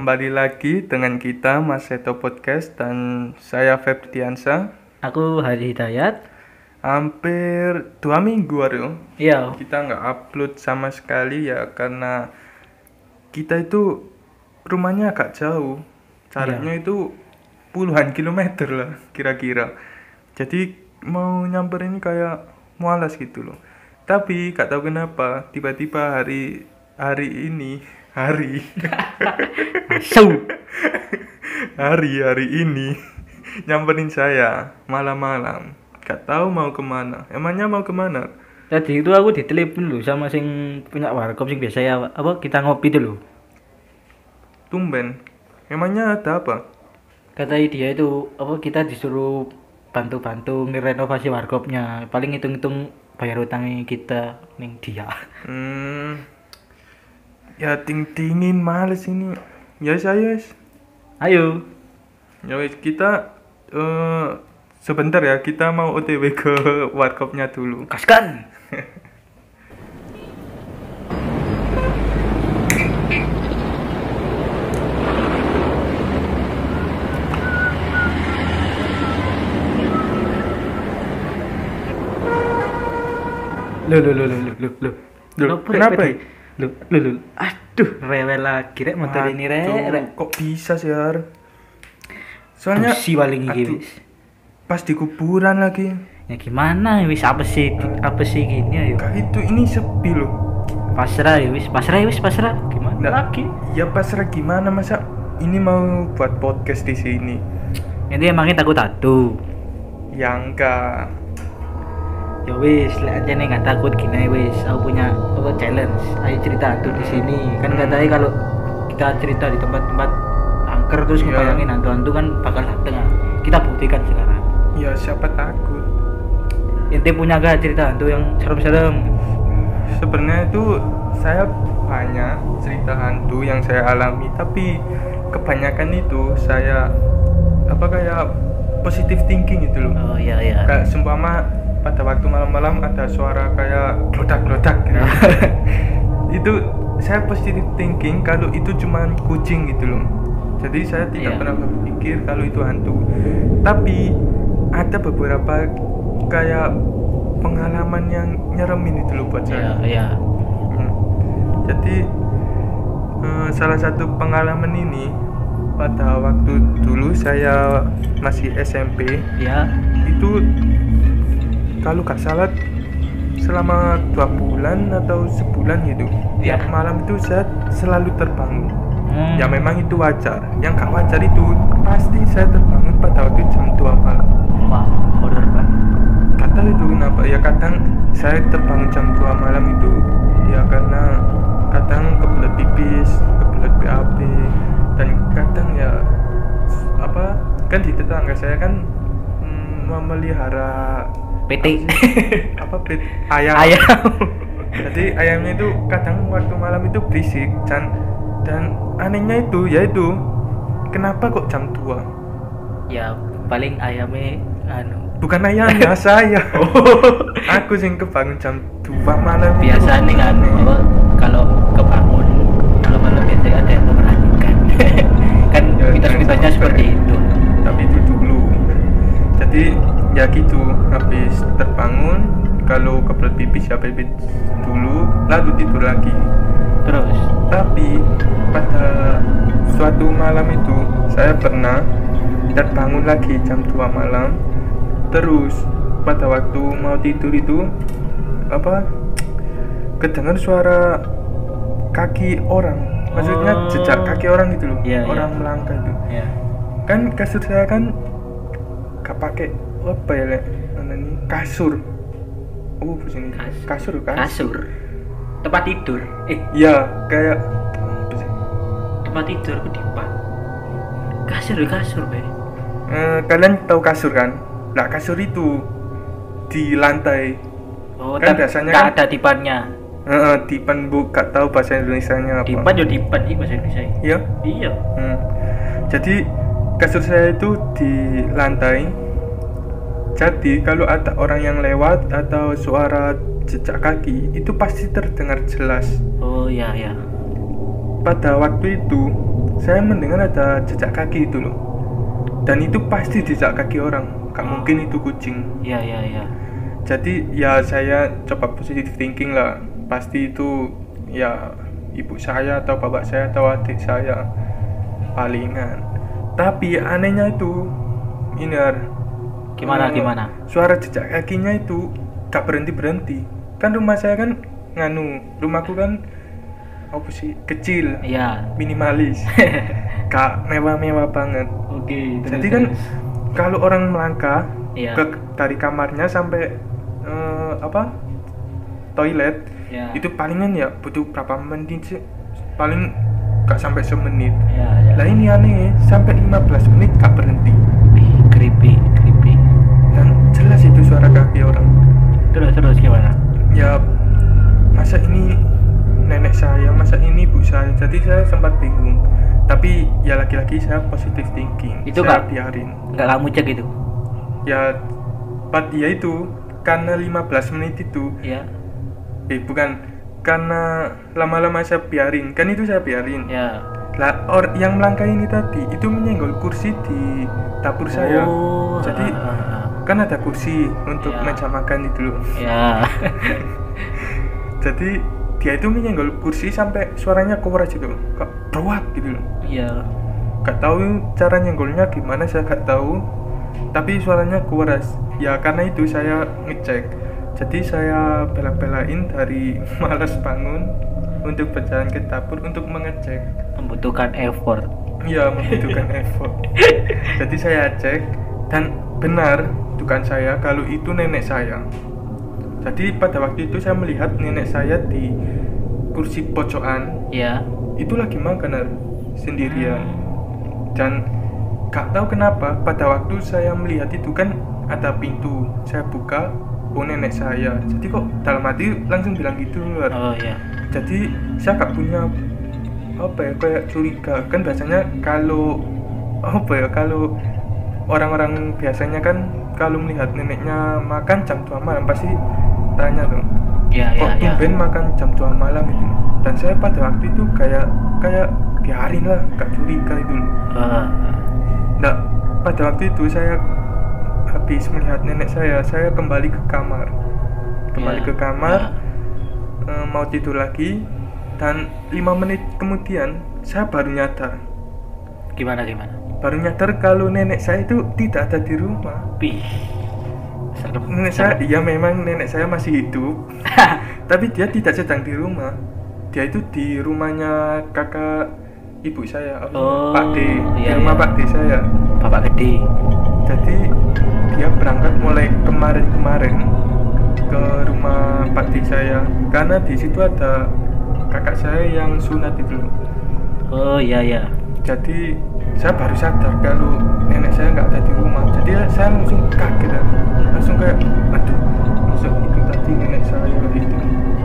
Kembali lagi dengan kita Mas Seto Podcast dan saya Feb Diansa. Aku Hari Hidayat. Hampir dua minggu Aryo. Iya. Kita nggak upload sama sekali ya karena kita itu rumahnya agak jauh. Jaraknya itu puluhan kilometer lah kira-kira. Jadi mau nyamperin kayak mualas gitu loh. Tapi gak tahu kenapa tiba-tiba hari hari ini hari So. hari hari ini nyamperin saya malam-malam gak tahu mau ke mana emangnya mau ke mana Tadi itu aku ditelepon lho sama sing punya warkop sing biasa ya apa kita ngopi dulu. tumben emangnya ada apa Kata dia itu apa kita disuruh bantu-bantu ngerenovasi warkopnya. Paling hitung-hitung bayar utangnya kita ning dia. hmm ya ting tingin males ini ya saya yes. Ayo. ya wes kita eh sebentar ya kita mau otw ke warkopnya dulu Kaskan. Lu lu lu lu lu. Loh, Apa, kenapa? Lu lu lu. Aduh, rewel lagi rek motor ini rek. Rek. kok bisa sih Har? soalnya Busi paling wis. pas di kuburan lagi Ya gimana wis apa sih apa sih gini ayo. Kak itu ini sepi loh Pasrah ya wis, pasrah ya wis, pasrah. Gimana Nggak, lagi? Ya pasrah gimana masa ini mau buat podcast di sini? Itu emangnya takut tato. Ya enggak. Ya wis, lek aja nih nggak takut gini wis. Aku punya apa challenge. Ayo cerita hantu di sini. Kan Hmm. katanya kalau kita cerita di tempat-tempat angker terus Iya. ngebayangin hantu-hantu kan bakal dateng. Kita buktikan sekarang. Ya siapa takut? Inti punya gak cerita hantu yang serem-serem? Sebenarnya itu saya banyak cerita hantu yang saya alami, tapi kebanyakan itu saya apa kayak positive thinking itu loh. Oh iya iya. Kayak seumpama pada waktu malam-malam ada suara kayak glodak-glodak gitu. itu saya positive thinking kalau itu cuma kucing gitu loh. Jadi saya tidak Iya. pernah berpikir kalau itu hantu. Tapi ada beberapa kayak pengalaman yang nyeremin itu loh buat saya. iya. Hmm. Jadi eh, salah satu pengalaman ini pada waktu dulu saya masih SMP Iya. itu kalau gak salah selama dua bulan atau sebulan gitu Ya. tiap malam itu saya selalu terbangun Hmm. ya memang itu wajar yang gak wajar itu pasti saya terbangun pada waktu jam 2 malam Wah, horor banget. tahu itu kenapa ya kadang saya terbangun jam 2 malam itu ya karena kadang kebelet pipis kebelet BAB dan kadang ya apa kan di tetangga saya kan mm, memelihara PT. apa pet ayam. Ayam. jadi ayamnya itu kadang waktu malam itu berisik dan dan anehnya itu yaitu kenapa kok jam 2 ya paling ayamnya anu. Bukan ayamnya saya. Aku sing kebangun jam 2 malam biasa nih kan kalau kebangun malam-malam biasanya ada yang memperhatikan kan Ya, kita ceritanya seperti itu. Tapi itu dulu. Jadi ya gitu habis terbangun kalau kebelet pipis ya pipis dulu lalu tidur lagi. Terus? Tapi pada suatu malam itu saya pernah terbangun lagi jam 2 malam. Terus pada waktu mau tidur itu apa kedengar suara kaki orang. Maksudnya Oh. jejak kaki orang gitu loh Iya, iya. orang melangkah itu. Ya kan kasur saya kan gak pakai apa ya lek mana nih kasur. Oh sini Kas- kasur kan kasur. Tempat tidur. Eh. Ya kayak tempat tidur kedipan kasur ya kasur be. Eh, kalian tahu kasur kan? Nah kasur itu di lantai. Oh Kan biasanya kan- ada dipannya. Eh, eh, dipan bu gak tahu bahasa Indonesia nya apa. Dipan ya dipan sih bahasa Indonesia ya iya. Hmm. jadi kasur saya itu di lantai jadi kalau ada orang yang lewat atau suara jejak kaki itu pasti terdengar jelas. Oh iya ya pada waktu itu saya mendengar ada jejak kaki itu loh. Dan itu pasti jejak kaki orang. Gak Oh. mungkin itu kucing. Iya iya iya. jadi ya saya coba positive thinking lah. Pasti itu ya ibu saya atau bapak saya atau adik saya. Palingan. Tapi anehnya itu ini Gimana eh, gimana? suara jejak kakinya itu gak berhenti berhenti kan rumah saya kan nganu rumahku kan apa sih kecil Iya. minimalis gak mewah-mewah banget Oke. jadi kan kalau orang melangkah Iya. ke dari kamarnya sampai eh, apa toilet ya. itu palingan ya butuh berapa menit sih paling gak sampai semenit Ya, ya. lah ini aneh sampai 15 menit gak berhenti Ih, creepy, jelas itu suara kaki orang Terus terus gimana? ya masa ini nenek saya masa ini ibu saya jadi saya sempat bingung tapi ya lagi-lagi saya positive thinking Itu saya nggak- biarin Enggak kamu cek itu? ya pat ya itu karena 15 menit itu Ya. eh bukan karena lama-lama saya biarin kan itu saya biarin Ya. lah or yang melangkah ini tadi itu menyenggol kursi di dapur saya Oh, jadi ah, ah. Kan ada kursi untuk Ya. meja makan itu loh Ya. jadi dia itu menyenggol kursi sampai suaranya keluar gitu loh kok beruap gitu loh Iya. gak tahu cara nyenggolnya gimana saya gak tahu tapi suaranya keras ya karena itu saya ngecek jadi saya bela-belain dari malas bangun untuk berjalan ke dapur untuk mengecek Membutuhkan effort. Iya membutuhkan effort. Jadi saya cek dan benar bukan saya kalau itu nenek saya. Jadi pada waktu itu saya melihat nenek saya di kursi pojokan Ya. itu lagi makan sendirian dan gak tahu kenapa pada waktu saya melihat itu kan ada pintu saya buka oh nenek saya jadi kok dalam hati langsung bilang gitu. Oh ya. jadi saya gak punya apa ya kayak curiga kan biasanya kalau apa ya kalau orang-orang biasanya kan kalau melihat neneknya makan jam 2 malam pasti tanya tuh Ya kok ya ya. tumben makan jam 2 malam itu dan saya pada waktu itu kayak kayak biarin lah gak curiga itu loh Ah, nah pada waktu itu saya habis melihat nenek saya saya kembali ke kamar kembali ya, ke kamar ya. eh, mau tidur lagi dan lima menit kemudian saya baru nyadar Gimana gimana? Baru nyadar kalau nenek saya itu tidak ada di rumah Pih. Serem. nenek saya iya memang nenek saya masih hidup tapi dia tidak sedang di rumah dia itu di rumahnya kakak ibu saya Oh, Pak D di iya, rumah iya. Pak D saya Bapak gede. jadi dia berangkat mulai kemarin-kemarin ke rumah Pak D saya karena di situ ada kakak saya yang sunat itu. Oh iya ya. jadi saya baru sadar kalau nenek saya nggak ada di rumah. Jadi saya langsung kaget langsung kayak aduh masuk itu tadi nenek saya itu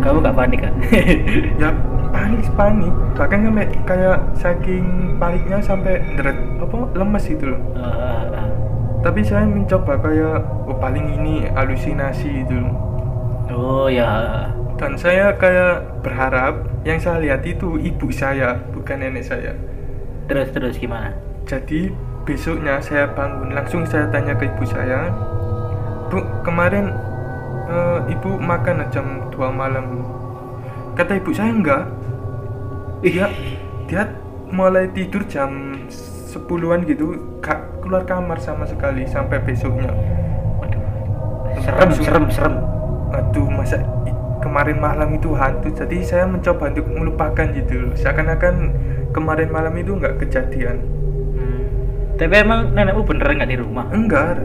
Kamu gak panik kan? ya panik panik. Bahkan sampai kayak saking paniknya sampai deret apa lemes itu loh. Ah, ah. tapi saya mencoba kayak oh paling ini halusinasi itu loh. Oh ya. dan saya kayak berharap yang saya lihat itu ibu saya bukan nenek saya Terus terus gimana? jadi besoknya saya bangun langsung saya tanya ke ibu saya bu kemarin eh, ibu makan jam 2 malam kata ibu saya enggak dia dia mulai tidur jam 10-an gitu gak keluar kamar sama sekali sampai besoknya. Serem Langsung- serem serem. aduh masa kemarin malam itu hantu jadi saya mencoba untuk melupakan gitu seakan-akan kemarin malam itu nggak kejadian Hmm. Tapi emang nenekmu beneran nggak di rumah? enggak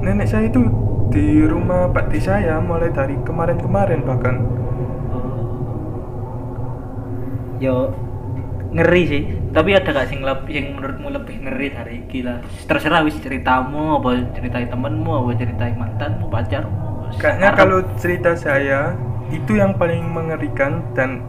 nenek saya itu di rumah Pak D saya mulai dari kemarin-kemarin bahkan Yo ngeri sih. Tapi ada gak sing leb- yang menurutmu lebih ngeri dari gila? Terserah wis ceritamu, apa ceritain temenmu, apa ceritain mantanmu, pacarmu. kayaknya kalau cerita saya itu yang paling mengerikan dan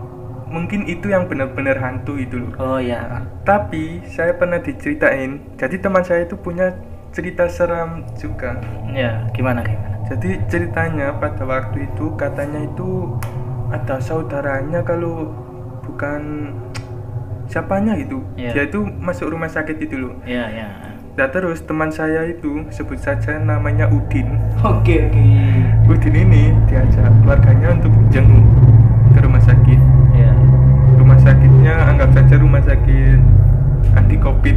mungkin itu yang benar-benar hantu itu loh. Oh ya. tapi saya pernah diceritain jadi teman saya itu punya cerita seram juga. Ya, gimana gimana? Jadi ceritanya pada waktu itu katanya itu ada saudaranya kalau bukan siapanya itu Iya. dia itu masuk rumah sakit itu loh. Ya ya. Nah terus teman saya itu sebut saja namanya Udin. Oke oke Udin ini diajak keluarganya untuk jenguk ke rumah sakit. Ya rumah sakitnya anggap saja rumah sakit anti covid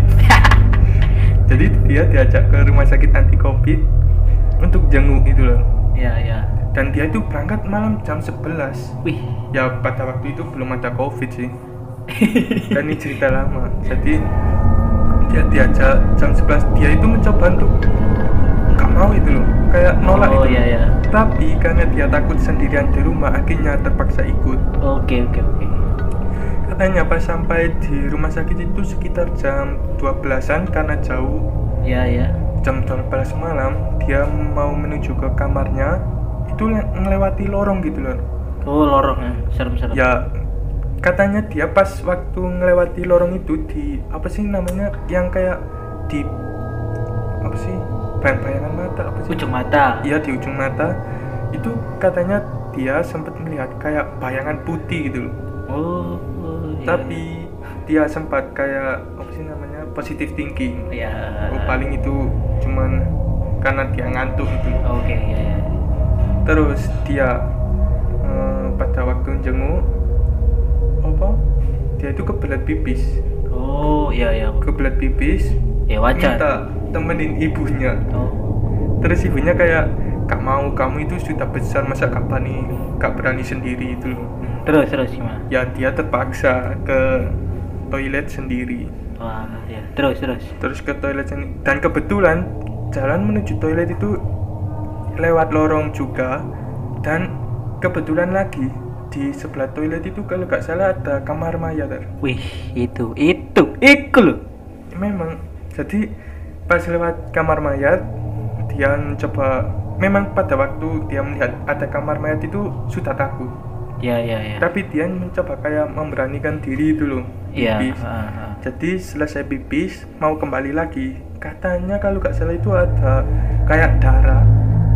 jadi dia diajak ke rumah sakit anti covid untuk jenguk itu loh. Ya ya dan dia itu berangkat malam jam 11 wih. Ya pada waktu itu belum ada covid sih. Dan ini cerita lama. Jadi dia diajak jam 11 dia itu mencoba untuk mau itu loh kayak nolak oh itu. ya ya tapi karena dia takut sendirian di rumah akhirnya terpaksa ikut. Oke oke oke. Katanya pas sampai di rumah sakit itu sekitar jam 12an karena jauh ya ya jam 12 malam dia mau menuju ke kamarnya. Itu le- melewati lorong gitu loh. Oh lorong ya. Serem serem. Ya katanya dia pas waktu ngelewati lorong itu di apa sih namanya yang kayak di apa sih bayang-bayangan mata apa sih? Ujung mata. Iya di ujung mata. Itu katanya dia sempat melihat kayak bayangan putih gitu loh. Oh, oh iya. tapi dia sempat kayak apa sih namanya positive thinking. Ya oh, paling itu cuman karena dia ngantuk gitu oke ya ya terus dia eh, pada waktu jenguk apa? Dia itu kebelet pipis. Oh iya ya kebelet pipis ya wajar. minta temenin ibunya. Oh. Terus ibunya kayak gak mau kamu itu sudah besar masa kapan nih gak berani sendiri itu loh. Terus terus gimana? Ya dia terpaksa ke toilet sendiri. Wah ya terus terus. Terus ke toilet sendiri dan kebetulan jalan menuju toilet itu lewat lorong juga. Dan kebetulan lagi di sebelah toilet itu kalau gak salah ada kamar mayat wih itu itu itu loh. Memang. Jadi pas lewat kamar mayat dia mencoba memang pada waktu dia melihat ada kamar mayat itu sudah takut ya ya ya tapi dia mencoba kayak memberanikan diri itu loh iya pipis. ah, ah. jadi selesai pipis mau kembali lagi katanya kalau gak salah itu ada kayak darah.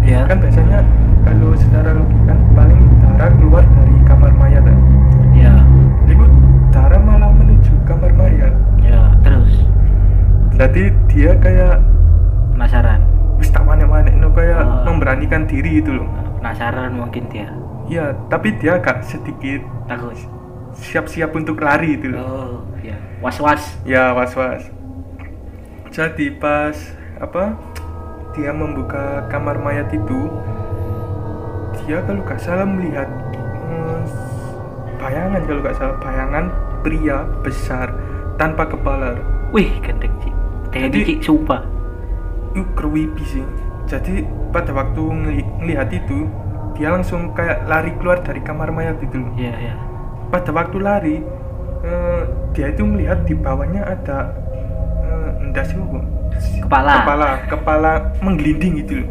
Ya kan biasanya kalau secara logika kan paling darah keluar dari kamar mayat jadi dia kayak penasaran. Wis tak mana-mana no kayak Oh. memberanikan diri itu loh. Penasaran mungkin dia. Iya tapi dia agak sedikit takut. siap-siap untuk lari itu loh. Oh ya was was ya was-was. Jadi pas apa dia membuka kamar mayat itu dia kalau gak salah melihat hmm, bayangan kalau gak salah bayangan pria besar tanpa kepala. Wih gendeng sih Jadi- cik sumpah. itu creepy sih. Jadi pada waktu ngeli- ngelihat itu dia langsung kayak lari keluar dari kamar mayat itu loh. Ya ya pada waktu lari eh, dia itu melihat di bawahnya ada eh, enggak sih Bu? Kepala. kepala kepala menggelinding gitu loh.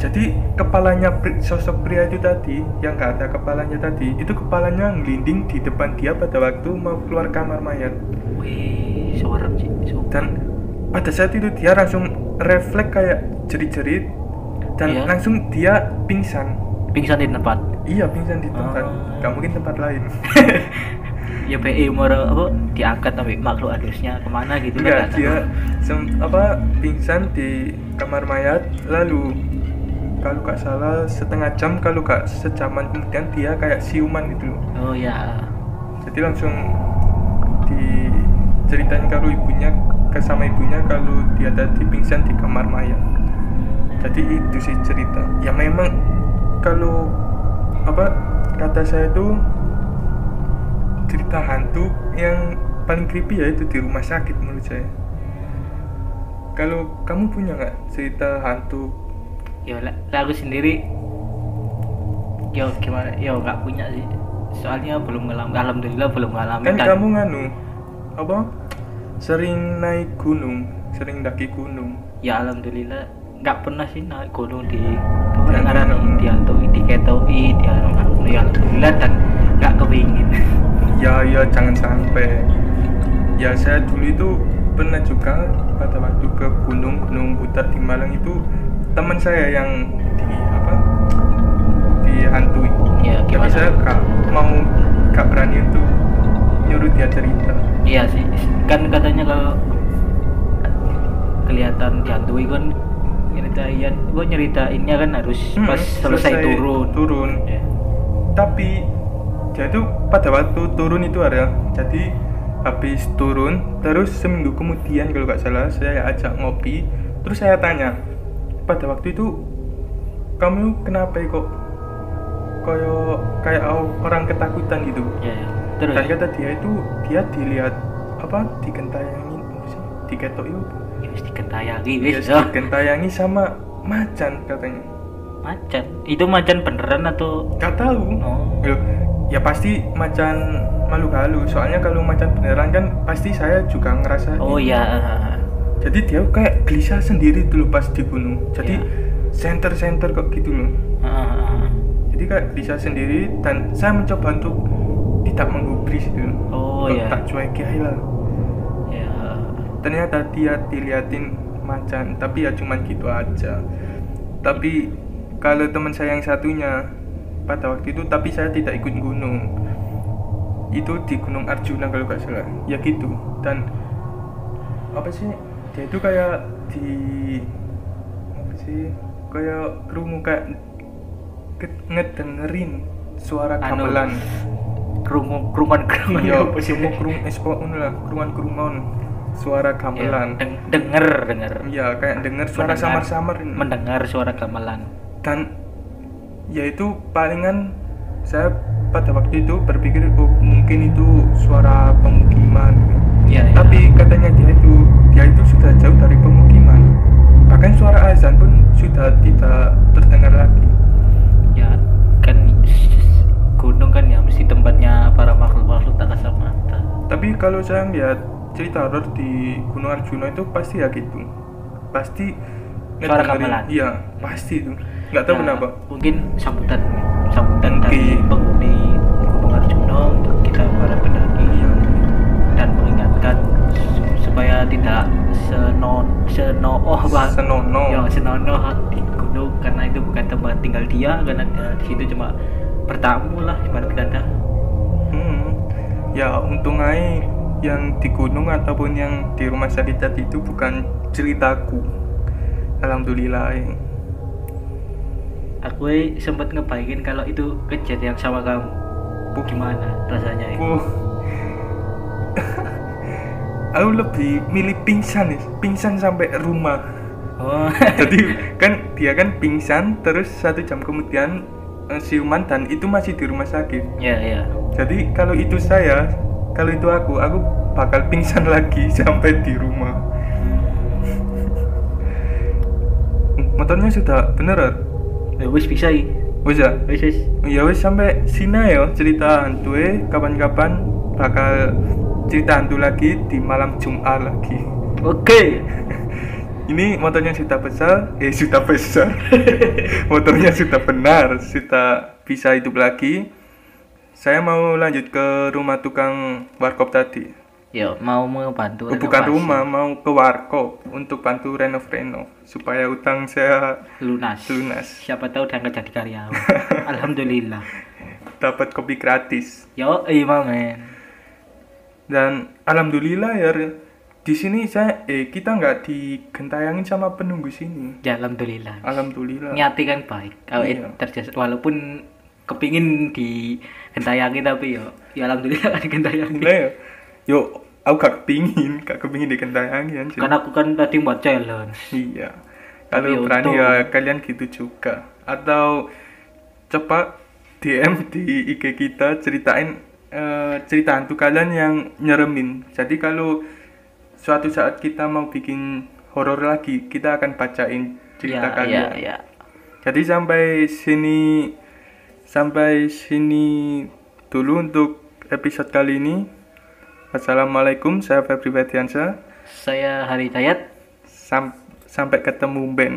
Jadi kepalanya sosok pria itu tadi yang nggak ada kepalanya tadi itu kepalanya ngelinding di depan dia pada waktu mau keluar kamar mayat. Wih seorang sih dan pada saat itu dia langsung refleks kayak jerit-jerit dan Iya. langsung dia pingsan. Pingsan di tempat? Iya pingsan di tempat. Oh. nggak mungkin tempat lain. Ya PE umur apa diangkat sampai makhluk halusnya ke mana gitu Enggak, kan dia sem- apa pingsan di kamar mayat. Lalu kalau gak salah setengah jam kalau gak sejaman kemudian dia kayak siuman gitu loh. Oh ya. Jadi langsung diceritain kalau ibunya ke sama ibunya kalau dia tadi pingsan di kamar mayat jadi itu sih cerita. Ya memang kalau apa kata saya itu cerita hantu yang paling creepy ya itu di rumah sakit menurut saya. Kalau kamu punya nggak cerita hantu? Ya aku sendiri yo gimana yo nggak punya sih. Soalnya belum ngalamin alhamdulillah belum ngalamin kan dan- kamu nganu apa sering naik gunung sering daki gunung. Ya alhamdulillah. Nggak pernah sih naik gunung di Gunung. di Altoi di Ketoi di Alun ya alhamdulillah dan nggak kepingin. Ya ya jangan sampai. Ya saya dulu itu pernah juga pada waktu ke gunung gunung butat di Malang itu teman saya yang di apa dihantui. Ya tapi saya gak mau gak berani untuk nyuruh dia cerita. Iya sih. Kan katanya kalau kelihatan dihantui kan nyeritain gua nyeritainnya kan harus Hmm, pas selesai, turun. turun. Ya. tapi dia itu pada waktu turun itu ada jadi habis turun terus seminggu kemudian kalau nggak salah saya ajak ngopi terus saya tanya pada waktu itu kamu kenapa kok koyo kayak orang ketakutan gitu? Ya, ya. Terus? Dan kata dia itu dia dilihat apa sih? Diketok itu ya dikentayangi Dia wis. oh. digentayangi sama macan katanya. Macan? Itu macan beneran atau? Nggak tahu. Oh. Loh, ya pasti macan makhluk halus soalnya kalau macan beneran kan pasti saya juga ngerasa oh ya jadi dia kayak gelisah sendiri dulu pas di gunung. Jadi Ya. center-center kok gitu loh. Ah, jadi kayak gelisah sendiri dan saya mencoba untuk tidak menggubris loh oh Kok ya. tak aja lah. Ya. Ternyata dia diliatin macan tapi ya cuman gitu aja. Tapi kalau teman saya yang satunya pada waktu itu tapi saya tidak ikut gunung. Itu di Gunung Arjuna kalau nggak salah. Ya gitu. Dan apa sih? Dia itu kayak di apa sih? Kayak kerungu kayak ngedengerin suara Anu, gamelan kerungu kerungan kerungan Iya, apa sih mau kerung espo ngono lah, kerungan-kerungan suara Ya, gamelan. deng- denger denger Iya, kayak denger suara samar-samar mendengar suara gamelan Dan ya itu palingan saya pada waktu itu berpikir oh mungkin itu suara pemukiman. Iya, iya. Tapi katanya dia itu dia itu sudah jauh dari pemukiman. Bahkan suara azan pun sudah tidak terdengar lagi. ya kan gunung kan ya mesti tempatnya para makhluk makhluk tak kasat mata Tapi kalau saya lihat cerita horor di Gunung Arjuna itu pasti ya gitu. Pasti Suara gamelan. Iya, pasti itu. Nggak tahu Ya, kenapa. mungkin sambutan sambutan dari Mungkin. penghuni Gunung Arjuna untuk kita para pendaki Iya. dan mengingatkan supaya tidak seno seno oh bah Senono. ya senono di gunung karena itu bukan tempat tinggal dia karena di situ cuma bertamu lah ibarat kata Hmm. Ya untung aja yang di gunung ataupun yang di rumah sakit tadi itu bukan ceritaku. Alhamdulillah. eh. aku sempat ngebaikin kalau itu kejadian sama kamu Puh. gimana rasanya ya? Aku lebih milih pingsan nih, pingsan sampai rumah. oh Jadi kan dia kan pingsan terus satu jam kemudian eh, siuman dan itu masih di rumah sakit. ya ya Jadi kalau itu saya, kalau itu aku, aku bakal pingsan lagi sampai di rumah. Motornya sudah bener ya? Wis bisa ya Wis ya? wis wis Ya wis sampai sini ya cerita hantu eh kapan-kapan bakal cerita hantu lagi di malam Jumat lagi. oke Ini motornya sudah besar, eh sudah besar. motornya sudah benar, sudah bisa hidup lagi. Saya mau lanjut ke rumah tukang warkop tadi. ya mau membantu Oh, bukan renovasi. rumah, mau ke warkop untuk bantu renov-renov supaya utang saya lunas lunas. siapa tahu udah nggak jadi karyawan alhamdulillah Dapat kopi gratis. yo iya men Dan alhamdulillah ya di sini saya eh kita nggak digentayangin sama penunggu sini. ya alhamdulillah Alhamdulillah. niati kan baik kalau Iya. terjadi walaupun kepingin di gentayangi tapi yo ya alhamdulillah kan digentayangi Lah ya, yo aku gak kepingin, gak kepingin digentayangin. kan aku kan tadi buat challenge Iya. Kalau berani ya kalian gitu juga. Atau coba DM di IG kita ceritain eh, cerita hantu kalian yang nyeremin. Jadi kalau suatu saat kita mau bikin horor lagi, kita akan bacain cerita ya, kalian. ya, ya. Jadi sampai sini sampai sini dulu untuk episode kali ini. Wassalamualaikum, saya Febri Bediansyah. saya Hari Tayat Sam- sampai ketemu Ben.